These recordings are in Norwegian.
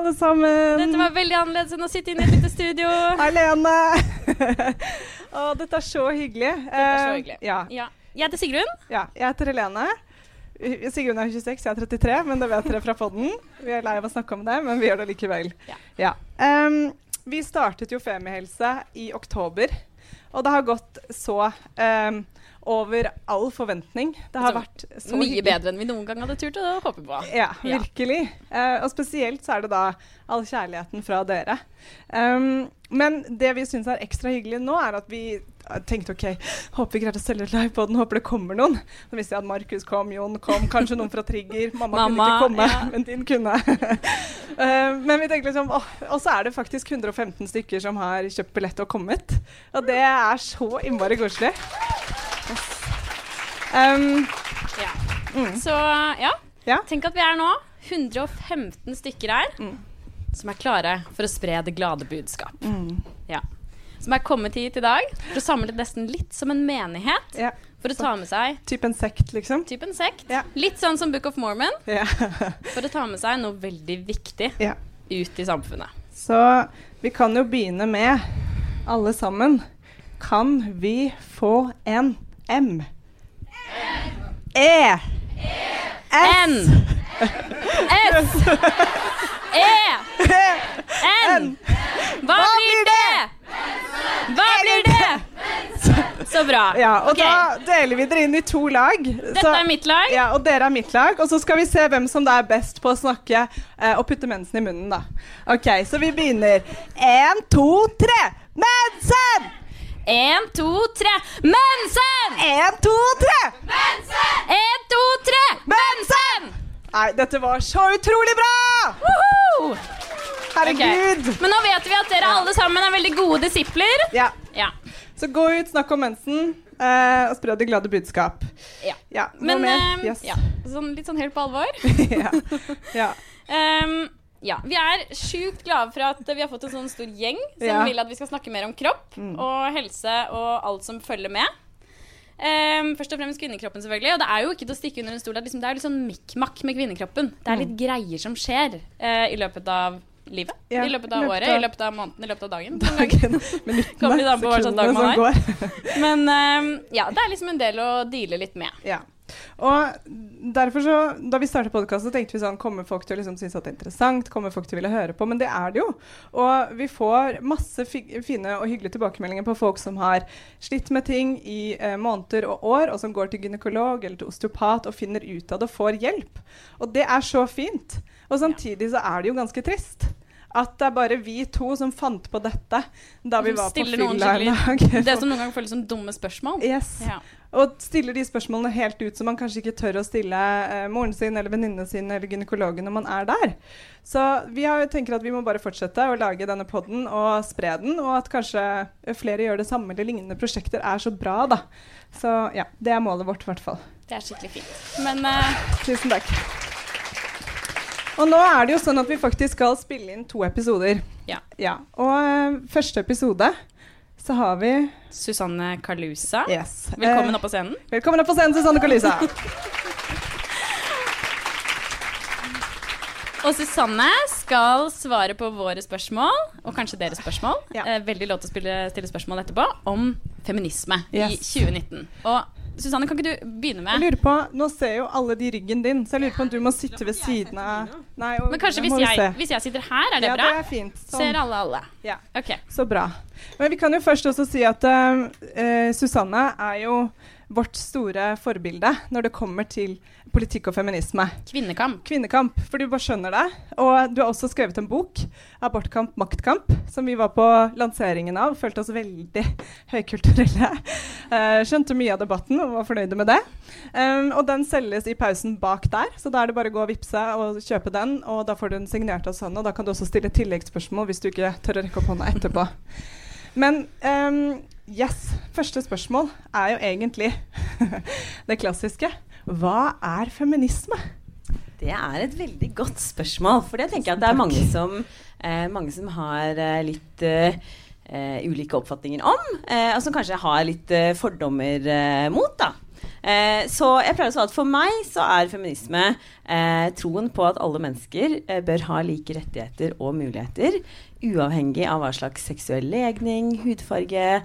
alle sammen. Dette var veldig annerledes enn å sitte inne i et lite studio. Hei, Lene. Å, dette er så hyggelig. Dette er så hyggelig. Eh, ja. Ja. Jeg heter Sigrun. ja. Jeg heter Helene. Sigrun er 26, jeg er 33, men det vet dere fra podden. Vi er lei av å snakke om det, men vi gjør det likevel. Ja. Em, vi startet jo Femihelse i oktober, og det har gått så em, over all forventning. Det har Altså, vært så Mye hyggelig. bedre enn vi noen gang hadde turt å håpe på. Ja, Ja. virkelig. Eh, og spesielt så er det da all kjærligheten fra dere. Um, men det vi syns er ekstra hyggelig nå, er at vi tenkte OK, håper vi greier å selge ut live på håper det kommer noen. Så visste jeg at Markus kom, Jon kom, kanskje noen fra Trigger. Mamma, kunne ikke komme, ja. men din kunne. uh, men vi tenkte liksom åh, Og så er det faktisk 115 stykker som har kjøpt billett og kommet. Og det er så innmari koselig. Um, Ja. Mm. Så ja. Ja. Tenk at vi er nå 115 stykker her Mm. som er klare for å spre det glade budskap. mm, Ja. Som er kommet hit i dag for å samle nesten litt som en menighet. ja. For å ta med seg Typ en sekt, liksom. typ en sekt. Ja. Litt sånn som Book of Mormon. Ja. For å ta med seg noe veldig viktig ut i samfunnet. Så vi kan jo begynne med, alle sammen Kan vi få en M? E. N. S. E. N. Hva blir det? Hva blir det? Så bra. Ja, og okay. da deler vi dere inn i to lag. Dette er mitt lag. Ja, og dere er mitt lag. Og så skal vi se hvem som da er best på å snakke eh, og putte mensen i munnen, da. OK, så vi begynner. Én, to, tre. Mensen! En, to, tre. Mensen! Én, to, tre. En, to, tre. Mensen! Nei, dette var så utrolig bra! Woohoo! Herregud. Okay. Men nå vet vi at dere alle sammen er veldig gode disipler. Ja. Ja. Så gå ut, snakk om mensen, eh, og spre det glade budskap. Ja. Ja, Men mer? eh, Yes. ja. Sånn, litt sånn helt på alvor. ja. ja. Ehm, ja, Vi er sjukt glade for at vi har fått en sånn stor gjeng som Ja. vil at vi skal snakke mer om kropp Mm. og helse og alt som følger med. Um, først og fremst kvinnekroppen, selvfølgelig. Og det er jo ikke til å stikke under en stol at liksom, det er litt sånn mikk-makk med kvinnekroppen. Det er litt greier som skjer uh, i løpet av livet. Mm. Ja, I løpet av året, av- i løpet av måneden, i løpet av dagen. Dagen, Kommer litt an på hva slags dag man er. går. Men um, ja, det er liksom en del å deale litt med. Ja. Og derfor så, Da vi startet podkasten, tenkte vi sånn Kommer folk til å liksom synes at det er interessant? Kommer folk til å ville høre på? Men det er det jo. Og vi får masse fi fine og hyggelige tilbakemeldinger på folk som har slitt med ting i eh, måneder og år, og som går til gynekolog eller til osteopat og finner ut av det og får hjelp. Og det er så fint. Og samtidig så er det jo ganske trist. At det er bare vi to som fant på dette da vi Som var på fylla i fylla-lag. Det som noen ganger føles som dumme spørsmål. Yes. Ja. Og stiller de spørsmålene helt ut som man kanskje ikke tør å stille eh, moren sin eller venninnen sin eller gynekologen når man er der. Så vi har, tenker at vi må bare fortsette å lage denne podden og spre den, og at kanskje flere gjør det samme eller lignende prosjekter er så bra, da. Så ja, det er målet vårt i hvert fall. Det er skikkelig fint. Men eh, Tusen takk. Og nå er det jo sånn at vi faktisk skal spille inn to episoder. Ja. Og uh, første episode så har vi Susanne Kalusa, Yes. velkommen Eh, opp på scenen. Velkommen opp på scenen, Susanne Kalusa. Og Susanne skal svare på våre spørsmål, og kanskje deres spørsmål. Ja. Eh, veldig lov til å spille, stille spørsmål etterpå om feminisme i 2019. Og Susanne, kan ikke du begynne med? Jeg lurer på, Nå ser jo alle de ryggen din, så jeg lurer på om du må sitte ved siden av Nei, og- Men kanskje hvis jeg, hvis jeg sitter her, er det ja, bra? det er fint. Sånn. Ser alle alle? Ja, Okay. Så bra. Men vi kan jo først også si at uh, uh, Susanne er jo vårt store forbilde når det kommer til politikk og feminisme. Kvinnekamp. Kvinnekamp, for du bare skjønner det. Og du har også skrevet en bok, 'Abortkamp, maktkamp', som vi var på lanseringen av. Følte oss veldig høykulturelle. Uh, skjønte mye av debatten og var fornøyde med det. Um, og den selges i pausen bak der, så da er det bare å gå og vippse og kjøpe den. Og da får du den signert av Sanne, og da kan du også stille tilleggsspørsmål hvis du ikke tør å rekke opp hånda etterpå. Men um, yes, første spørsmål er jo egentlig det klassiske. Hva er feminisme? Det er et veldig godt spørsmål. For det tenker jeg at det er mange som, eh, mange som har eh, litt eh, eh ulike oppfatninger om. Eh, og som kanskje har litt eh, fordommer mot, da. så jeg pleier å si at for meg så er feminisme troen på at alle mennesker bør ha like rettigheter og muligheter, uavhengig av hva slags seksuell legning, hudfarge,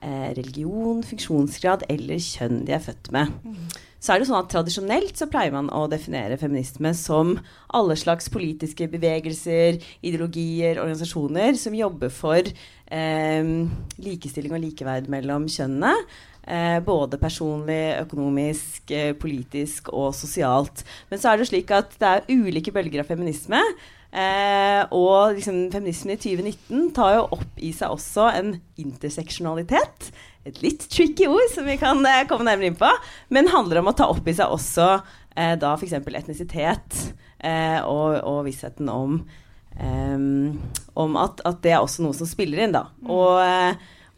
religion, funksjonsgrad eller kjønn de er født med. Mm så er det sånn at tradisjonelt så pleier man å definere feminisme som alle slags politiske bevegelser, ideologier, organisasjoner som jobber for eh, likestilling og likeverd mellom kjønnene. Eh, både personlig, økonomisk, eh, politisk og sosialt. Men så er det slik at det er ulike bølger av feminisme. Eh, og liksom, feminismen i 2019 tar jo opp i seg også en interseksjonalitet et litt tricky ord som vi kan eh, komme nærmere inn på, men handler om å ta opp i seg også eh, da f.eks. etnisitet eh, og, og, vissheten om, eh, om at, at, det er også noe som spiller inn, da. Mm.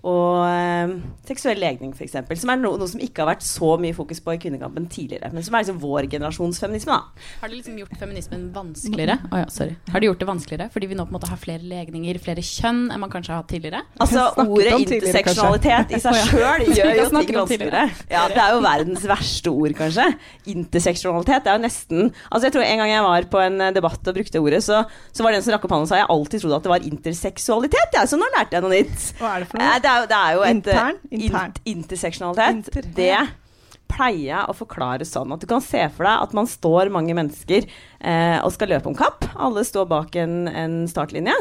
Og eh, seksuell legning, f.eks. Som er no noe som ikke har vært så mye fokus på i kvinnekampen tidligere. Men som er liksom vår generasjons feminisme. da. Har det liksom gjort feminismen vanskeligere? Oh, ja, sorry. Har det gjort det vanskeligere fordi vi nå på en måte har flere legninger, flere kjønn enn man kanskje har hatt tidligere? Altså Ordet interseksjonalitet i seg sjøl gjør jo ting vanskeligere. Ja, Det er jo verdens verste ord, kanskje. Interseksjonalitet. Det er jo nesten Altså jeg tror En gang jeg var på en debatt og brukte ordet, så, så var det en som rakk opp hånden og sa jeg alltid trodde at det var interseksualitet. Ja, så nå lærte jeg noe nytt. Hva er det for noe? Eh, er, det er jo et Intern? Intern. In, interseksjonalitet. Inter, det pleier jeg å forklare sånn at du kan se for deg at man står mange mennesker eh, og skal løpe om kapp. Alle står bak en, en, startlinje.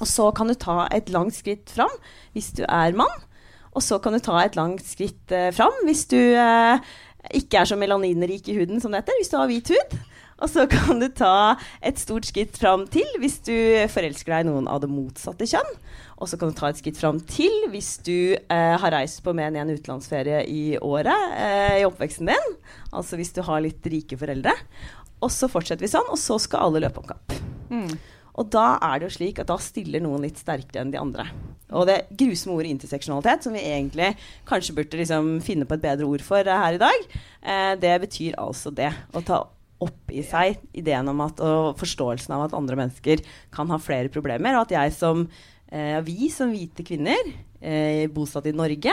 Og så kan du ta et langt skritt fram hvis du er mann. Og så kan du ta et langt skritt eh, fram hvis du eh, ikke er så melaninrik i huden som det heter, hvis du har hvit hud. Og så kan du ta et stort skritt fram til hvis du forelsker deg i noen av det motsatte kjønn. Og så kan du ta et skritt fram til hvis du eh, har reist på mer enn én utenlandsferie i året eh, i oppveksten din. Altså hvis du har litt rike foreldre. Og så fortsetter vi sånn, og så skal alle løpe om kapp. Mm. Og da er det jo slik at da stiller noen litt sterkere enn de andre. Og det grusomme ordet interseksjonalitet, som vi egentlig kanskje burde liksom finne på et bedre ord for eh, her i dag, eh, det betyr altså det. Å ta opp i seg ideen om at, og forståelsen av at andre mennesker kan ha flere problemer, og at jeg som vi som hvite kvinner eh, bosatt i Norge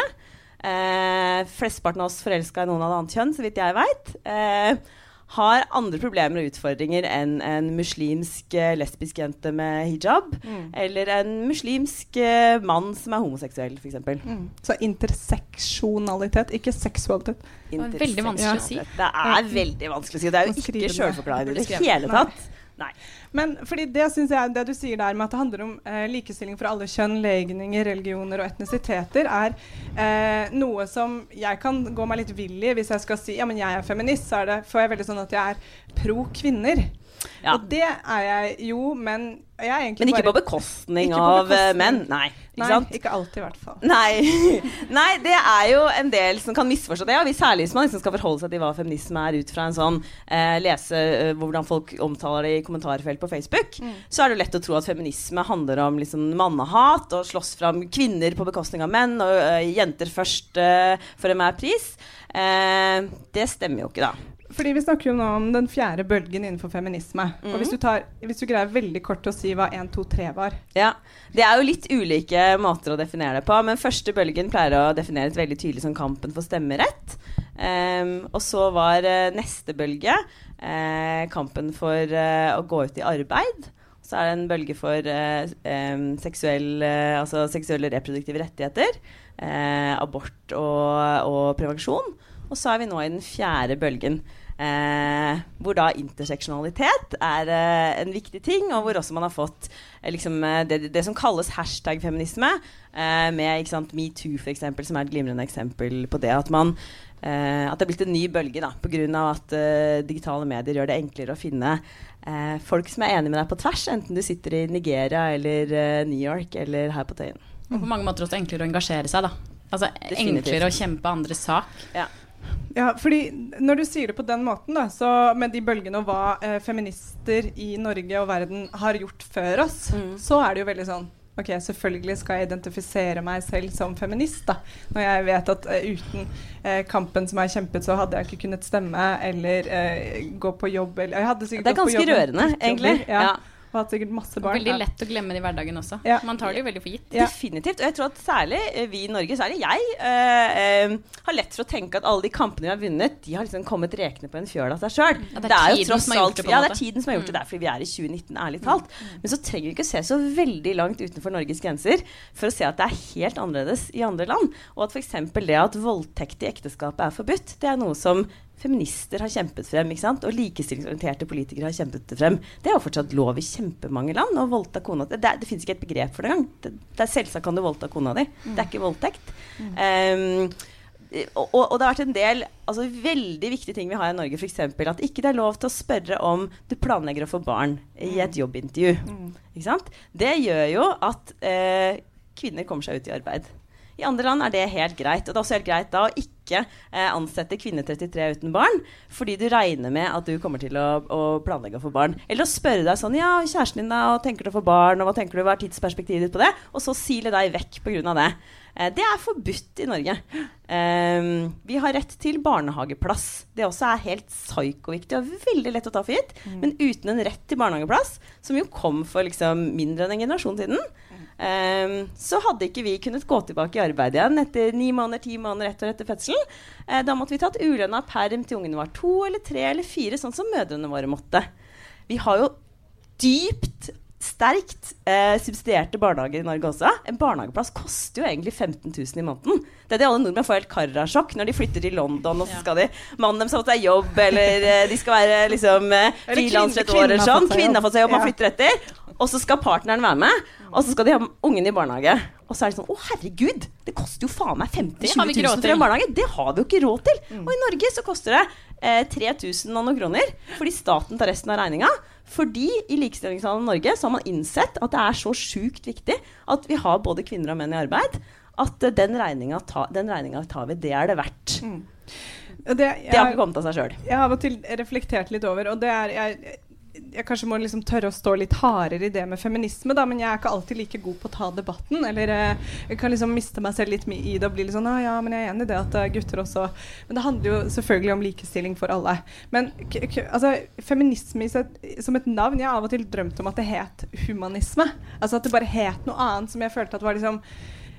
eh, Flesteparten av oss forelska i noen av det annet kjønn, så vidt jeg veit. Eh, har andre problemer og utfordringer enn en muslimsk eh, lesbisk jente med hijab. Mm. Eller en muslimsk eh, mann som er homoseksuell, f.eks. Mm. Så interseksjonalitet, ikke seksualitet. Interseksjonalitet. Veldig vanskelig å si. Det er veldig vanskelig å si. Det er jo ikke sjølforklarende i det hele tatt. Nei. Men fordi det synes jeg, det du sier der med at det handler om eh, likestilling for alle kjønn, legninger, religioner og etnisiteter, er eh, noe som jeg kan gå meg litt vill i hvis jeg skal si ja, men jeg er feminist. Så er det, får jeg veldig sånn at jeg er pro kvinner. Ja. Og det er jeg jo, men men ikke på bekostning ikke av eh, menn? Nei. Ikke, Nei, ikke alltid, i hvert fall. Nei. Nei. det er jo en del som kan misforstå det. Og særlig hvis man liksom skal forholde seg til hva feminisme er ut fra en sånn eh, lese eh, hvordan folk omtaler det i kommentarfelt på Facebook, mm. så er det lett å tro at feminisme handler om liksom, mannehat og slåss fram kvinner på bekostning av menn og uh, jenter først uh, for enhver pris. det stemmer jo ikke, da. Fordi Vi snakker jo nå om den fjerde bølgen innenfor feminisme. Mm. Og hvis du, tar, hvis du, greier veldig kort å si hva 1, 2, 3 var Ja, Det er jo litt ulike måter å definere det på. Men første bølgen pleier å definere et veldig tydelig som kampen for stemmerett. Um, og så var uh, neste bølge uh, kampen for uh, å gå ut i arbeid. Så er det en bølge for um, seksuell, altså seksuelle reproduktive rettigheter. abort og, og prevensjon. Og så er vi nå i den fjerde bølgen. Eh, hvor da interseksjonalitet er eh, en viktig ting, og hvor også man har fått eh, liksom, eh, det, det, som kalles hashtag-feminisme, eh, med metoo f.eks., som er et glimrende eksempel på det. At, man, eh, at det er blitt en ny bølge pga. at digitale medier gjør det enklere å finne folk som er enig med deg på tvers, enten du sitter i Nigeria eller New York eller her på Tøyen. Og på mange måter også enklere å engasjere seg, da. Altså Definitivt. enklere å kjempe andres sak. Ja. Ja, fordi Når du sier det på den måten, da, så med de bølgene og hva eh, feminister i Norge og verden har gjort før oss, mm. så er det jo veldig sånn Ok, selvfølgelig skal jeg identifisere meg selv som feminist, da. Når jeg vet at eh, uten eh, kampen som har kjempet, så hadde jeg ikke kunnet stemme eller uh, gå på jobb eller Det er ganske rørende, egentlig. Ja. ja og hatt sikkert masse barn. Veldig lett å glemme det i hverdagen også. Ja. Man tar det jo veldig for gitt. Ja. Definitivt. Og jeg tror at særlig eh, vi i Norge, særlig jeg, uh, uh, har lett for å tenke at alle de kampene vi har vunnet, de har liksom kommet rekende på en fjøl av seg sjøl. Ja, det, er jo tross alt. Ja, det er tiden som har gjort det. Det er fordi vi er i 2019, ærlig talt. Mm. Men så trenger vi ikke se så veldig langt utenfor Norges grenser for å se at det er helt annerledes i andre land. Og at f.eks. det at voldtekt i ekteskapet er forbudt, det er noe som feminister har kjempet frem, og likestillingsorienterte politikere har kjempet det frem. Det er jo fortsatt lov i kjempemange land å voldta kona Det, det, det fins ikke et begrep for det engang. Det, det, er selvsagt kan du voldta kona di. Mm. Det er ikke voldtekt. Mm. Um, og, og, det har vært en del altså, veldig viktige ting vi har i Norge, f.eks. at ikke det er lov til å spørre om du planlegger å få barn i et mm. jobbintervju. Mm. Det gjør jo at eh, kvinner kommer seg ut i arbeid. I andre land er det helt greit. Og det er også helt greit da å ikke eh, ansette kvinne 33 uten barn, fordi du regner med at du kommer til å, å, planlegge å få barn. Eller å spørre deg sånn Ja, kjæresten din, da, tenker du å få barn, og hva tenker du, hva er tidsperspektivet ditt på det? Og så sile deg vekk pga. det. Eh, det er forbudt i Norge. Eh, vi har rett til barnehageplass. Det også er helt psyko-viktig og veldig lett å ta for gitt. Mm. Men uten en rett til barnehageplass, som jo kom for liksom mindre enn en generasjon siden, så hadde ikke vi kunnet gå tilbake i arbeid igjen etter ni måneder, ti måneder ett år etter fødselen. Uh, da måtte vi tatt ulønna perm til ungene var to eller tre eller fire, sånn som mødrene våre måtte. Vi har jo dypt sterkt eh, subsidierte barnehager i Norge også. En barnehageplass koster jo egentlig 15 000 i måneden. Det er det alle nordmenn får helt karrasjokk når de flytter til London, og så skal de Mannen deres har fått seg jobb, eller eh, de skal være liksom eh, frilanser et år eller sånn. Kvinnen har fått seg jobb, man flytter etter. Og så skal partneren være med, og så skal de ha ungen i barnehage. Og så er det sånn Å, herregud! Det koster jo faen meg 50 000 for en barnehage! Det har vi jo ikke råd til! Mm. Og i Norge så koster det eh, 3000 og noen kroner fordi staten tar resten av regninga. Fordi i Likestillingslandet Norge så har man innsett at det er så sjukt viktig at vi har både kvinner og menn i arbeid. At uh, den regninga ta, tar vi. Det er det verdt. Mm. Det, jeg, det, har ikke kommet av seg sjøl. Jeg har av og til reflektert litt over, og det er jeg, jeg kanskje må liksom tørre å stå litt hardere i det med feminisme, da, men jeg er ikke alltid like god på å ta debatten. Eller eh, jeg kan liksom miste meg selv litt i det og bli litt sånn ah, ja, men jeg er enig i det at uh, gutter også Men det handler jo selvfølgelig om likestilling for alle. Men altså, feminisme som et navn Jeg har av og til drømt om at det het humanisme. Altså at det bare het noe annet som jeg følte at var liksom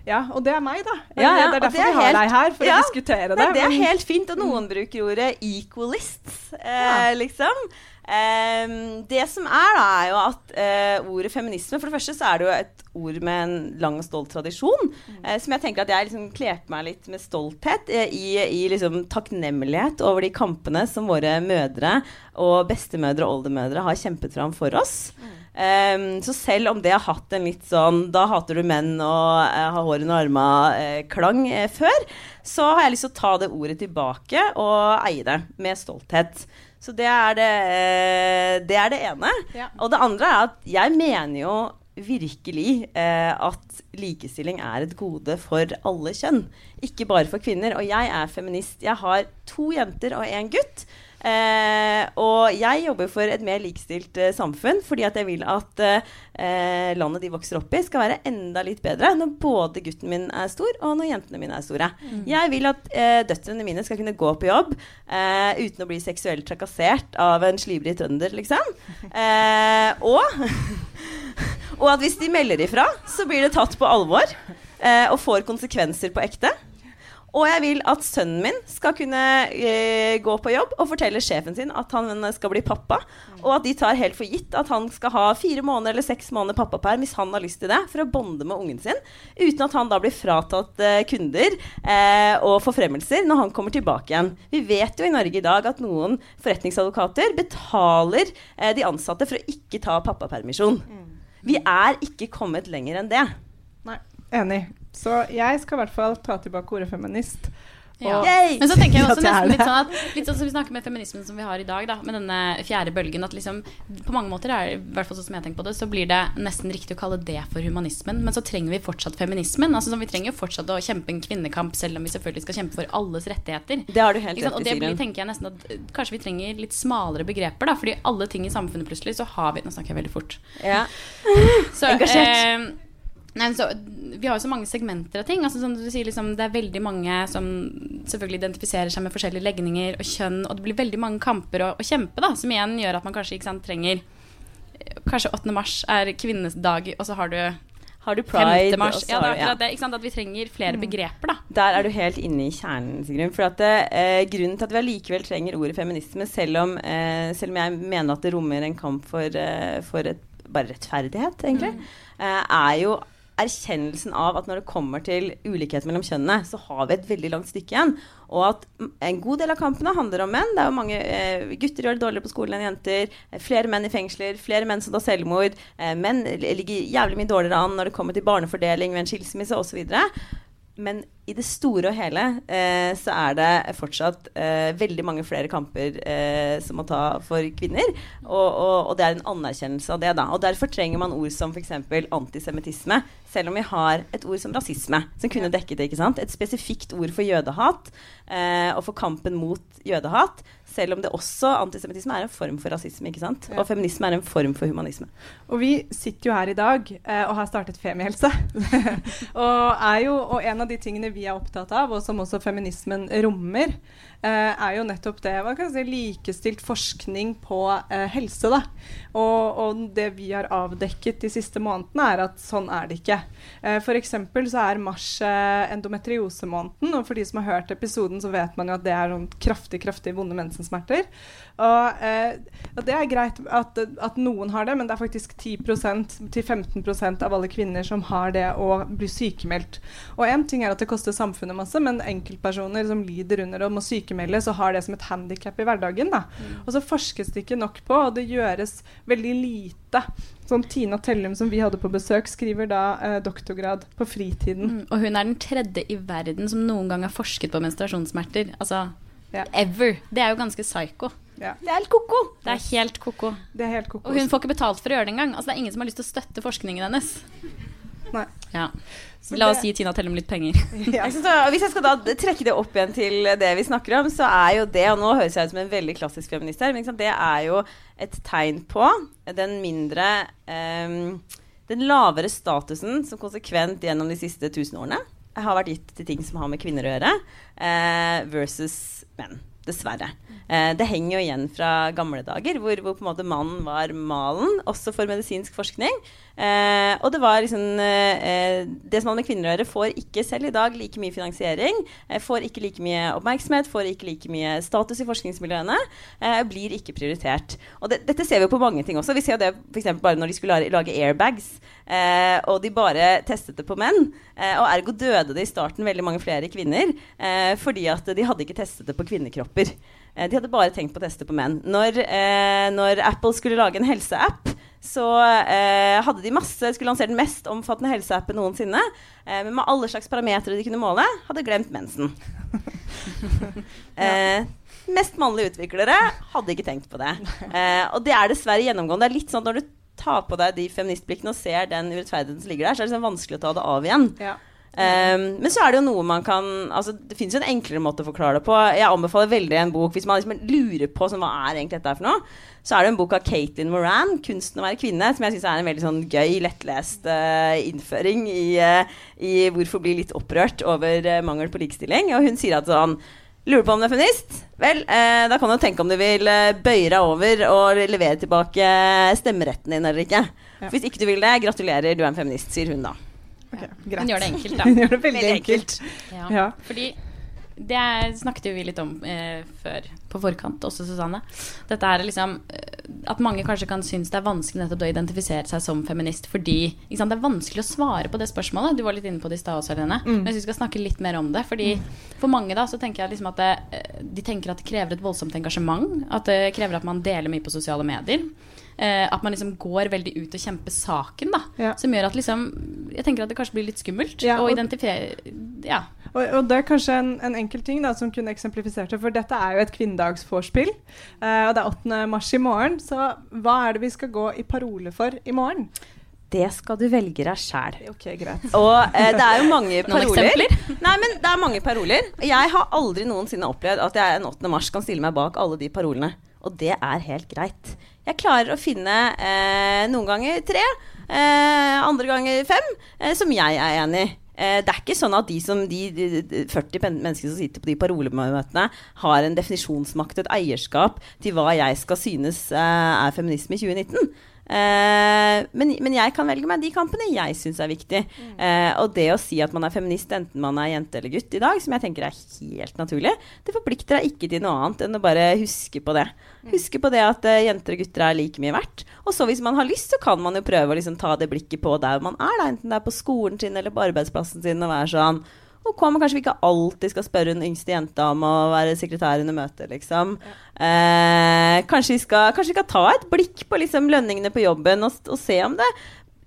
ja, og det er meg, da. Ja, ja, det er derfor det er vi har helt, deg her, for ja, å diskutere det. Det er helt fint, og noen mm. bruker ordet 'equalists', eh, liksom. Um, det som er, da, er jo at uh, ordet feminisme For det første så er det jo et ord med en lang og stolt tradisjon. Mm. Uh, som jeg tenker at jeg liksom kler på meg litt med stolthet uh, i, i liksom takknemlighet over de kampene som våre mødre og bestemødre og oldemødre har kjempet fram for oss. Mm. Um, så selv om det har hatt en litt sånn 'da hater du menn og har hår under arma'-klang før, så har jeg lyst til å ta det ordet tilbake og eie det med stolthet. Så det er det, eh, det, er det ene. Ja. Og det andre er at jeg mener jo virkelig eh, at likestilling er et gode for alle kjønn. Ikke bare for kvinner. Og jeg er feminist. Jeg har to jenter og én gutt. Eh, og jeg jobber for et mer likestilt eh, samfunn fordi at jeg vil at eh, landet de vokser opp i, skal være enda litt bedre når både gutten min er stor, og når jentene mine er store. Mm. Jeg vil at eh, døtrene mine skal kunne gå på jobb eh, uten å bli seksuelt trakassert av en slibrig trønder, liksom. Eh, og, og at hvis de melder ifra, så blir det tatt på alvor og får konsekvenser på ekte. Og jeg vil at sønnen min skal kunne eh, gå på jobb og fortelle sjefen sin at han skal bli pappa. Og at de tar helt for gitt at han skal ha fire måneder eller seks måneder pappaperm hvis han har lyst til det, for å bonde med ungen sin. Uten at han da blir fratatt eh, kunder eh, og forfremmelser når han kommer tilbake igjen. Vi vet jo i Norge i dag at noen forretningsadvokater betaler eh, de ansatte for å ikke ta pappapermisjon. Vi er ikke kommet lenger enn det. Nei, enig. Så jeg skal i hvert fall ta tilbake ordet feminist. Ja. Men så tenker jeg også nesten litt sånn at Litt sånn som vi snakker med feminismen som vi har i dag, da, med denne fjerde bølgen, at liksom på mange måter er i hvert fall sånn som jeg tenker på det, så blir det nesten riktig å kalle det for humanismen. Men så trenger vi fortsatt feminismen. Altså sånn, Vi trenger jo fortsatt å kjempe en kvinnekamp, selv om vi selvfølgelig skal kjempe for alles rettigheter. Det har du helt rett i, Og det blir, tenker jeg nesten at eh, Kanskje vi trenger litt smalere begreper, da. Fordi alle ting i samfunnet plutselig så har vi Nå snakker jeg veldig fort. Ja. Så, Engasjert. eh, nei, så, vi har jo så mange segmenter av ting. Altså, som du sier liksom, det er veldig mange som selvfølgelig identifiserer seg med forskjellige legninger og kjønn. Og det blir veldig mange kamper å, å kjempe, da, som igjen gjør at man kanskje sant, trenger eh, Kanskje 8. mars er kvinnedag, og så har du Har du 5. pride? mars. og Ja, det er det. Sant? At vi trenger flere begreper, da. Der er du helt inne i kjernen, Sigrun. For at eh, grunnen til at vi allikevel trenger ordet feminisme, selv om, eh, selv om jeg mener at det rommer en kamp for, eh, for et, bare rettferdighet, egentlig, eh, er jo erkjennelsen av at når det kommer til ulikhet mellom kjønnene, så har vi et veldig langt stykke igjen. Og at en god del av kampene handler om menn. Det er jo mange eh, gutter gjør det dårligere på skolen enn jenter. eh, Flere menn i fengsler, flere menn som tar selvmord. Eh, menn ligger jævlig mye dårligere an når det kommer til barnefordeling ved en skilsmisse osv. Men i det store og hele eh, så er det fortsatt eh, veldig mange flere kamper eh, som må ta for kvinner. Og, og, og det er en anerkjennelse av det. da. Og Derfor trenger man ord som f.eks. antisemittisme. Selv om vi har et ord som rasisme, som kunne dekket det. ikke sant? Et spesifikt ord for jødehat eh, og for kampen mot jødehat. Selv om det også antisemittisme er en form for rasisme. ikke sant? Ja. Og feminisme er en form for humanisme. Og vi sitter jo her i dag eh, og har startet Femihelse. og, er jo, og en av de tingene vi er opptatt av, og som også feminismen rommer, er jo nettopp det hva kan si, likestilt forskning på eh, helse. da. Og, og det vi har avdekket de siste månedene, er at sånn er det ikke. Eh, eksempel så er mars eh, endometriosemåneden, og for de som har hørt episoden, så vet man jo at det er noen kraftig, kraftig vonde mensensmerter. Og, eh, og det er greit at, at noen har det, men det er faktisk 10-15% av alle kvinner som har det og blir sykemeldt. Og én ting er at det koster samfunnet masse, men enkeltpersoner som lider under og må sykemeldes og har det som et handikap i hverdagen. Da. Og så forskes det ikke nok på, og det gjøres veldig lite. Sånn Tina Tellum, som vi hadde på besøk, skriver da eh, doktorgrad på fritiden. Mm, Og hun er den tredje i verden som noen gang har forsket på menstruasjonssmerter. Altså Ja. ever. Det er jo ganske psycho. Ja, Det er helt ko-ko! Det er helt ko-ko. er. Og hun får ikke betalt for å gjøre det engang. Altså, det er ingen som har lyst til å støtte forskningen hennes. Nei. Ja. La oss gi Tina Tellum litt penger. Ja. så, hvis jeg skal da trekke det opp igjen til det vi snakker om, så er jo det Og nå høres jeg ut som en veldig klassisk feminist her, men det er jo et tegn på den mindre um, Den lavere statusen som konsekvent gjennom de siste tusen årene har vært gitt til ting som har med kvinner å gjøre, uh, versus menn. Dessverre. Eh, det henger jo igjen fra gamle dager, hvor, hvor på en måte mannen var malen, også for medisinsk forskning. Eh, og det var liksom eh, Det som har med kvinner å gjøre, får ikke selv i dag like mye finansiering. Eh, får ikke like mye oppmerksomhet, får ikke like mye status i forskningsmiljøene. Eh, blir ikke prioritert. Og det, dette ser vi på mange ting også. Vi ser jo det eksempel bare når de skulle lage, lage airbags, eh, og de bare testet det på menn. Eh, og ergo døde det i starten veldig mange flere kvinner eh, fordi at de hadde ikke testet det på kvinnekropper. Eh, de hadde bare tenkt på å teste på menn. Når, eh, når Apple skulle lage en helseapp, så eh, hadde de masse, skulle lansere den mest omfattende helseappen noensinne. Eh, men med alle slags parametere de kunne måle, hadde glemt mensen. eh, mest mannlige utviklere hadde ikke tenkt på det. Eh, og det er dessverre gjennomgående. Det er litt sånn at når du tar på deg de feministblikkene og ser den urettferdigheten som ligger der, så er det liksom vanskelig å ta det av igjen. Ja. Um, men så er det jo noe man kan altså, Det finnes jo en enklere måte å forklare det på. Jeg anbefaler veldig en bok hvis man liksom lurer på sånn, hva er egentlig dette er for noe. Så er det en bok av Caitlin Moran, 'Kunsten å være kvinne', som jeg syns er en veldig sånn gøy, lettlest uh, innføring i, uh, i hvorfor bli litt opprørt over uh, mangel på likestilling. Og hun sier at sånn Lurer på om du er feminist? Vel, eh, da kan du tenke om du vil bøye deg over og levere tilbake stemmeretten din eller ikke. Ja. Hvis ikke du vil det, gratulerer, du er en feminist, sier hun da. Ok, Hun gjør det enkelt, da. Hun gjør det veldig Veldig enkelt. Ja. Ja. Fordi det snakket vi litt om eh, før, på forkant, også Susanne. Dette er liksom eh, At mange kanskje kan synes det er vanskelig nettopp å identifisere seg som feminist fordi sant, det er vanskelig å svare på det spørsmålet. Du var litt inne på det i stad også, Helene. Mm. Men jeg syns vi skal snakke litt mer om det. Fordi mm. for mange da, så tenker jeg liksom at det, eh, de tenker at det krever et voldsomt engasjement. At det krever at man deler mye på sosiale medier. Eh, at man liksom går veldig ut og kjemper saken, da. Ja. Som gjør at liksom Jeg tenker at det kanskje blir litt skummelt ja, å identifisere Ja. Og, og, det er kanskje en, en enkel ting da, som kunne eksemplifisert det, for dette er jo et kvinnedagsvorspill. Eh, og det er 8. mars i morgen, så hva er det vi skal gå i parole for i morgen? Det skal du velge deg sjæl. Okay, greit. og eh, det er jo mange paroler. Nei, men det er mange paroler. Jeg har aldri noensinne opplevd at jeg en 8. mars kan stille meg bak alle de parolene. Og det er helt greit. Jeg klarer å finne eh, noen ganger tre, eh, andre ganger fem, eh, som jeg er enig i. Eh, det er ikke sånn at de, som, de, de 40 menneskene som sitter på de parolemøtene, har en definisjonsmakt, et eierskap til hva jeg skal synes eh, er feminisme i 2019. Uh, men, men, jeg kan velge meg de kampene jeg syns er viktig. Mm. Uh, og det å si at man er feminist enten man er jente eller gutt i dag, som jeg tenker er helt naturlig, det forplikter deg ikke til noe annet enn å bare huske på det. Mm. Huske på det at uh, jenter og gutter er like mye verdt. Og så hvis man har lyst, så kan man jo prøve å liksom ta det blikket på der man er, da, enten det er på skolen sin eller på arbeidsplassen sin, og være sånn Ok, men kanskje vi ikke alltid skal spørre den yngste jenta om å være sekretær under møtet, liksom. Ja. Eh, kanskje, vi skal, kanskje, vi skal, ta et blikk på liksom, lønningene på jobben og, og, se om det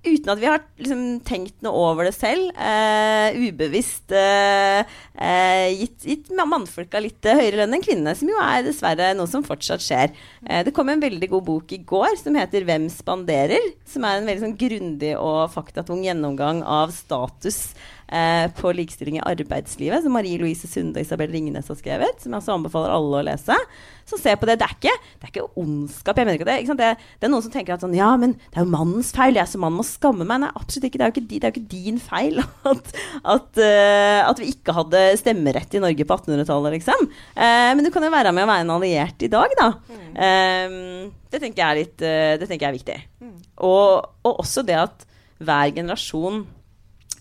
Uten at vi har liksom, tenkt noe over det selv, eh, ubevisst eh, eh gitt, gitt mannfolka litt høyere lønn enn kvinnene, som jo er dessverre noe som fortsatt skjer. Eh, det kom en veldig god bok i går som heter 'Hvem spanderer?', som er en veldig sånn, grundig og faktatung gjennomgang av status eh, på likestilling i arbeidslivet, som Marie Louise Sunde og Isabel Ringnes har skrevet. Som jeg også anbefaler alle å lese. Så se på det. Det er ikke, det er ikke ondskap. Jeg mener ikke det, ikke det, det, er noen som tenker at sånn, ja, men det er jo mannens feil. Jeg som mann må skamme meg. Nei, absolutt ikke. Det er jo ikke, det er jo ikke din feil at, at, uh, at, vi ikke hadde stemmerett i Norge på 1800-tallet, liksom. Uh, men du kan jo være med å være en alliert i dag, da. Mm. Um, det, tenker jeg er litt, uh, det tenker jeg er viktig. Mm. Og, og også det at hver generasjon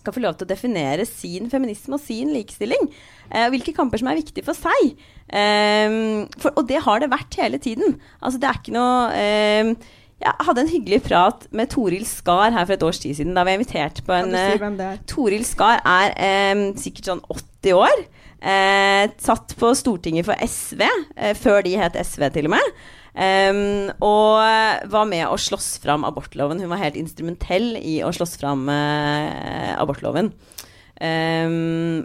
skal få lov til å definere sin feminisme og sin likestilling. Eh, hvilke kamper som er viktige for seg. Eh, for, og det har det vært hele tiden. Altså, det er ikke noe eh, jeg hadde en hyggelig prat med Toril Skar her for et års tid siden. Da var jeg invitert på en si eh, Toril Skar er eh, sikkert sånn 80 år. Eh, satt på Stortinget for SV, før de het SV til og med. Um, og var med å slåss fram abortloven. Hun var helt instrumentell i å slåss fram uh, abortloven. Um,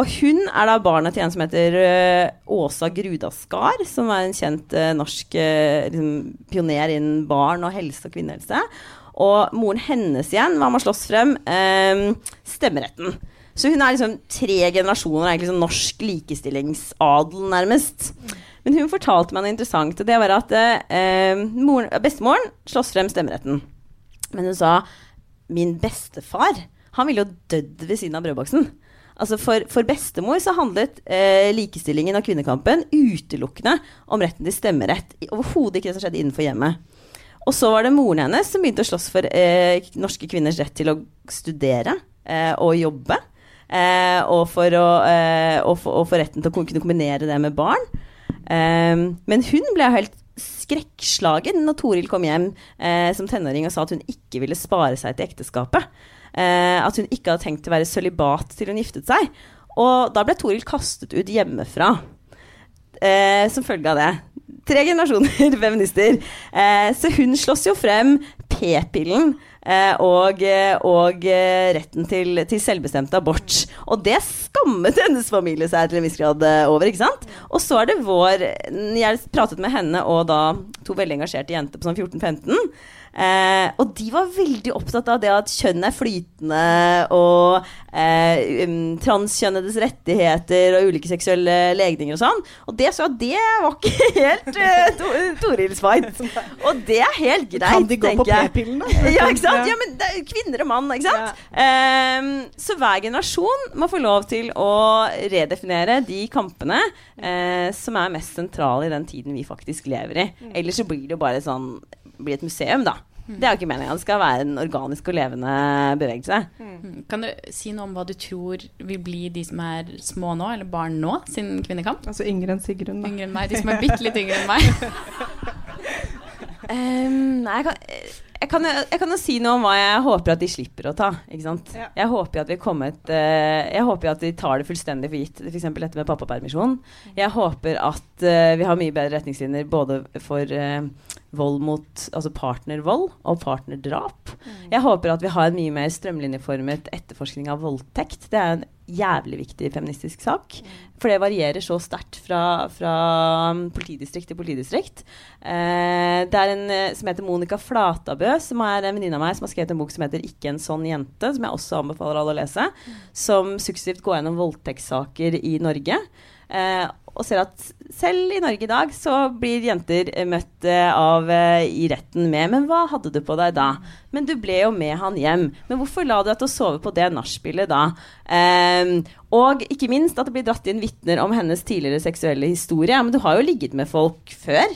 og hun er da barnet til en som heter uh, Åsa Grudaskar, som er en kjent uh, norsk liksom, pioner innen barn og helse og kvinnehelse. Og moren hennes igjen var med å slåss frem um, stemmeretten. Så hun er liksom tre generasjoner av liksom norsk likestillingsadel, nærmest. Men hun fortalte meg noe interessant. Og det var at eh, moren, bestemoren slåss frem stemmeretten. Men hun sa min bestefar han ville jo dødd ved siden av brødboksen. Altså for, for, bestemor så handlet eh, likestillingen og kvinnekampen utelukkende om retten til stemmerett. Overhodet ikke det som skjedde innenfor hjemmet. Og så var det moren hennes som begynte å slåss for eh, norske kvinners rett til å studere eh, og jobbe. Eh, og, for å, eh, og, for, og, for retten til å kunne kombinere det med barn. Um, men hun ble helt skrekkslagen når Toril kom hjem uh, som tenåring og sa at hun ikke ville spare seg til ekteskapet. Uh, at hun ikke hadde tenkt å være sølibat til hun giftet seg. Og da ble Toril kastet ut hjemmefra uh, som følge av det. Tre generasjoner feminister. så hun slåss jo frem p-pillen Eh, og, eh, og eh, retten til, til, selvbestemt abort. Og det skammet hennes familie seg til en viss grad over. ikke sant? Og så er det vår Jeg pratet med henne og da to veldig engasjerte jenter på sånn 14-15. Eh, og de var veldig opptatt av det at kjønn er flytende, og eh, um, transkjønnedes rettigheter og ulike seksuelle legninger og sånn. Og det så det var ikke helt eh, to, Torils fight. Og det er helt greit, Kan de gå på p-pillen, da? Ja, ikke sant? Ja, men det er kvinner og mann, ikke sant? Ja. Um, så hver generasjon må få lov til å redefinere de kampene eh, som er mest sentrale i den tiden vi faktisk lever i. Mm. Ellers så blir det jo bare sånn blir et museum, da. Det er jo ikke meningen. Det skal være en organisk og levende bevegelse. Mm. Kan du si noe om hva du tror vil bli de som er små nå, eller barn nå, sin kvinnekamp? Altså yngre enn Sigrun, da. Yngre enn meg. De som er bitte litt yngre enn meg. Um, nei, jeg kan, jeg, kan, jeg kan jo si noe om hva jeg håper at de slipper å ta. Ikke sant? Ja. Jeg håper jo at vi kommet uh, Jeg håper jo at de tar det fullstendig for gitt. F.eks. dette med pappapermisjon. Jeg håper at uh, vi har mye bedre retningslinjer både for uh, vold mot Altså partnervold og partnerdrap. Jeg håper at vi har en mye mer strømlinjeformet etterforskning av voldtekt. Det er en jævlig viktig feministisk sak. For det varierer så sterkt fra, fra um, politidistrikt til politidistrikt. Eh, det er en eh, som heter Monica Flatabø, som er en venninne av meg, som har skrevet en bok som heter 'Ikke en sånn jente', som jeg også anbefaler alle å lese. Som suksessivt går gjennom voldtektssaker i Norge. Eh, og ser at selv i Norge i dag så blir jenter eh, møtt eh, av eh, i retten med 'Men hva hadde du på deg da?' 'Men du ble jo med han hjem.' 'Men hvorfor la du deg til å sove på det nachspielet da?' Um, og ikke minst at det blir dratt inn vitner om hennes tidligere seksuelle historie. Men du har jo ligget med folk før,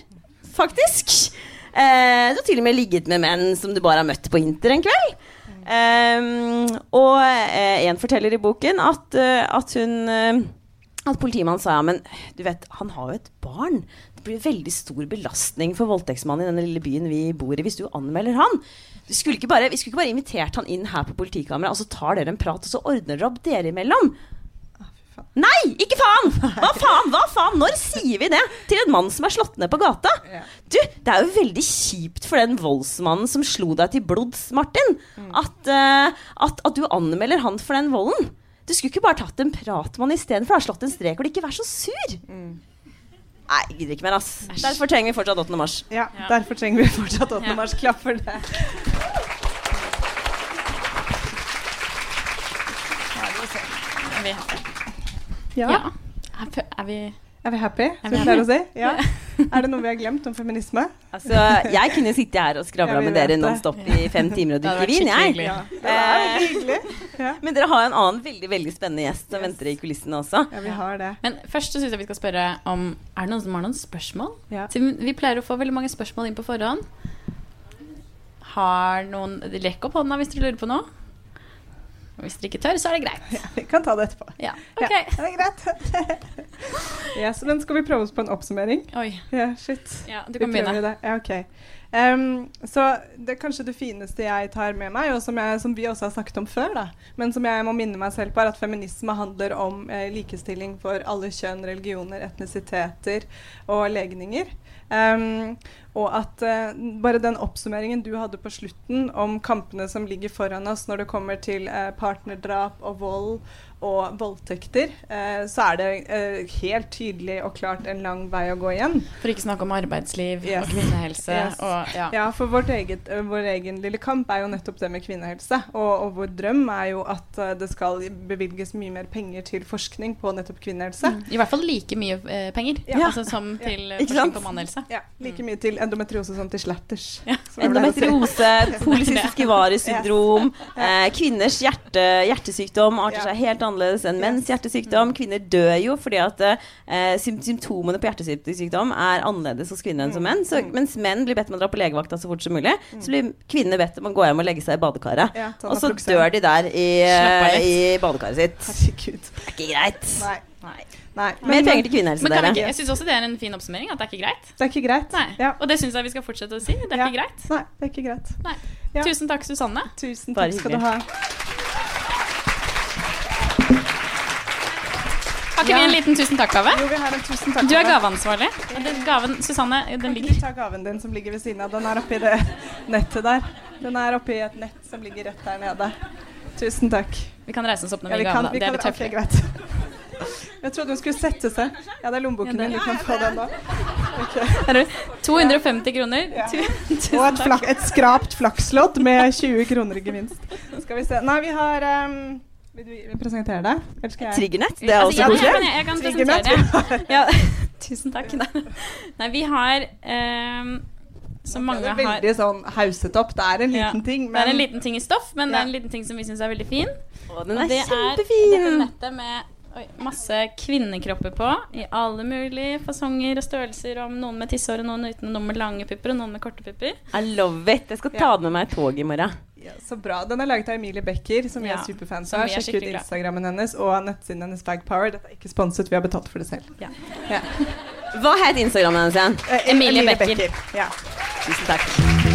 faktisk. Uh, du har til og med ligget med menn som du bare har møtt på Inter en kveld. Um, og eh, en forteller i boken at, uh, at hun At politimannen sa ja, men du vet, han har jo et barn. Det blir veldig stor belastning for voldtektsmannen i denne lille byen vi bor i hvis du anmelder han. Du skulle ikke bare, vi skulle ikke bare invitert han inn her på politikammeret, og så tar dere en prat, og så ordner dere opp dere imellom. Nei, ikke faen! Hva faen? Hva faen? Når sier vi det til en mann som er slått ned på gata? Du, Det er jo veldig kjipt for den voldsmannen som slo deg til blods, Martin, at, uh, at, at du anmelder han for den volden. Du skulle ikke bare tatt en prat med han istedenfor å ha slått en strek og ikke vær så sur. Nei, jeg gidder ikke mer, ass. Derfor trenger vi fortsatt 8. mars. Ja, Ja. derfor trenger vi fortsatt 8. Ja. mars. Klapp for det. Ja. Ja. Er vi Er vi happy, som vi pleier å si? Ja. Er det noe vi har glemt om feminisme? Altså, jeg kunne sitte her og skravla med dere nonstop i fem timer og drikke vin, jeg. Ja, det er veldig hyggelig. Men dere har en annen veldig veldig spennende gjest som venter i kulissene også. Ja, vi har det. Men først så syns jeg vi skal spørre om Er det noen som har noen spørsmål? Ja. Vi pleier å få veldig mange spørsmål inn på forhånd. Har noen Rekk opp hånda hvis dere lurer på noe. Hvis dere ikke tør, så er det greit. Vi kan ta det etterpå. Ja, Ja, det er greit. yes, men skal vi prøve oss på en oppsummering? Oi. Ja, shit. Ja, du kan begynne. det. Ja, ok. Um, så det er kanskje det fineste jeg tar med meg, og som, jeg, som vi også har snakket om før, da, men som jeg må minne meg selv på, er at feminisme handler om eh, likestilling for alle kjønn, religioner, etnisiteter og legninger. Em, og at uh, bare den oppsummeringen du hadde på slutten om kampene som ligger foran oss når det kommer til uh, partnerdrap og vold og voldtekter, eh, så er det eh, helt tydelig og klart en lang vei å gå igjen. For ikke snakke om arbeidsliv Yes. og kvinnehelse Yes. og ja. Ja, for vårt eget, vår egen lille kamp er jo nettopp det med kvinnehelse. Og, og vår drøm er jo at det skal bevilges mye mer penger til forskning på nettopp kvinnehelse. Mm. I hvert fall like mye eh, penger Ja. altså, som Ja. til eh, forskning sant? på mannhelse. Ja, Like mye til endometriose som til slatters. Endometriose, polycystiske varesyndrom, eh, kvinners hjerte, hjertesykdom arter Ja. seg helt annerledes enn Yes. menns hjertesykdom. Kvinner dør jo fordi at eh, symptomene på hjertesykdom er annerledes hos kvinner enn som menn. Så, mens menn blir bedt om å dra på legevakta så fort som mulig, så blir kvinner bedt om å gå hjem og legge seg i badekaret. Ja, Og så dør de der i, eh, i badekaret sitt. Herregud. Det er ikke greit. Nei. Nei. Nei. Mer penger til kvinnehelse, Men kan vi dere. ikke, jeg syns også det er en fin oppsummering. At det er ikke greit. Det er ikke greit. Ja. Og det syns jeg vi skal fortsette å si. Det er Ja. ikke greit. Nei, det er ikke greit. Nei. Ja. Tusen takk, Susanne. Tusen takk skal du ha. Har ikke Ja. vi en liten tusen takk-gave? Jo, vi har en tusen takk-gave. Du er gaveansvarlig. Den gaven, Susanne, den Kan ikke ligger du ta gaven din som ligger ved siden av? Den er oppi det nettet der. Den er oppi et nett som ligger rett der nede. Tusen takk. Vi kan reise oss opp når Ja, vi vi kan, vi. Det er litt ok, tøft. greit. Jeg trodde hun skulle sette seg. Ja, det er lommeboken Ja, din. Du kan få den nå. Okay. Er det 250 kroner. Ja. Tu- Og et, flak, et skrapt flakslodd med 20 kroner i gevinst. Skal vi se. Nei, vi har ehm, Vil du presentere deg? Jeg? Triggernett, det er Altså, også ja, koselig. jeg, kan- jeg kan presentere. Ja. Tusen takk. Nei, vi har um, Som mange Det er har veldig sånn hauset opp. Det er en Ja. liten ting, Det er en liten ting i stoff, men det er en liten ting som vi syns er veldig fin. Å, den Og er det er dette nettet med Oi, masse kvinnekropper på i alle mulige fasonger og størrelser. Om noen med tissehår, og noen uten, noen med lange pupper og noen med korte pupper. I love it. Jeg skal ta Ja. det med meg i tog i morgen. Ja, så bra. Den er laget av Emilie Becker, som vi Ja, er superfans av. Sjekk ut. Instagrammen hennes og nettsiden hennes Bagpower. Dette er ikke sponset, vi har betalt for det selv. Ja. Ja. Hva het Instagrammen hennes igjen? Eh, Emilie Becker. Ja. Tusen takk.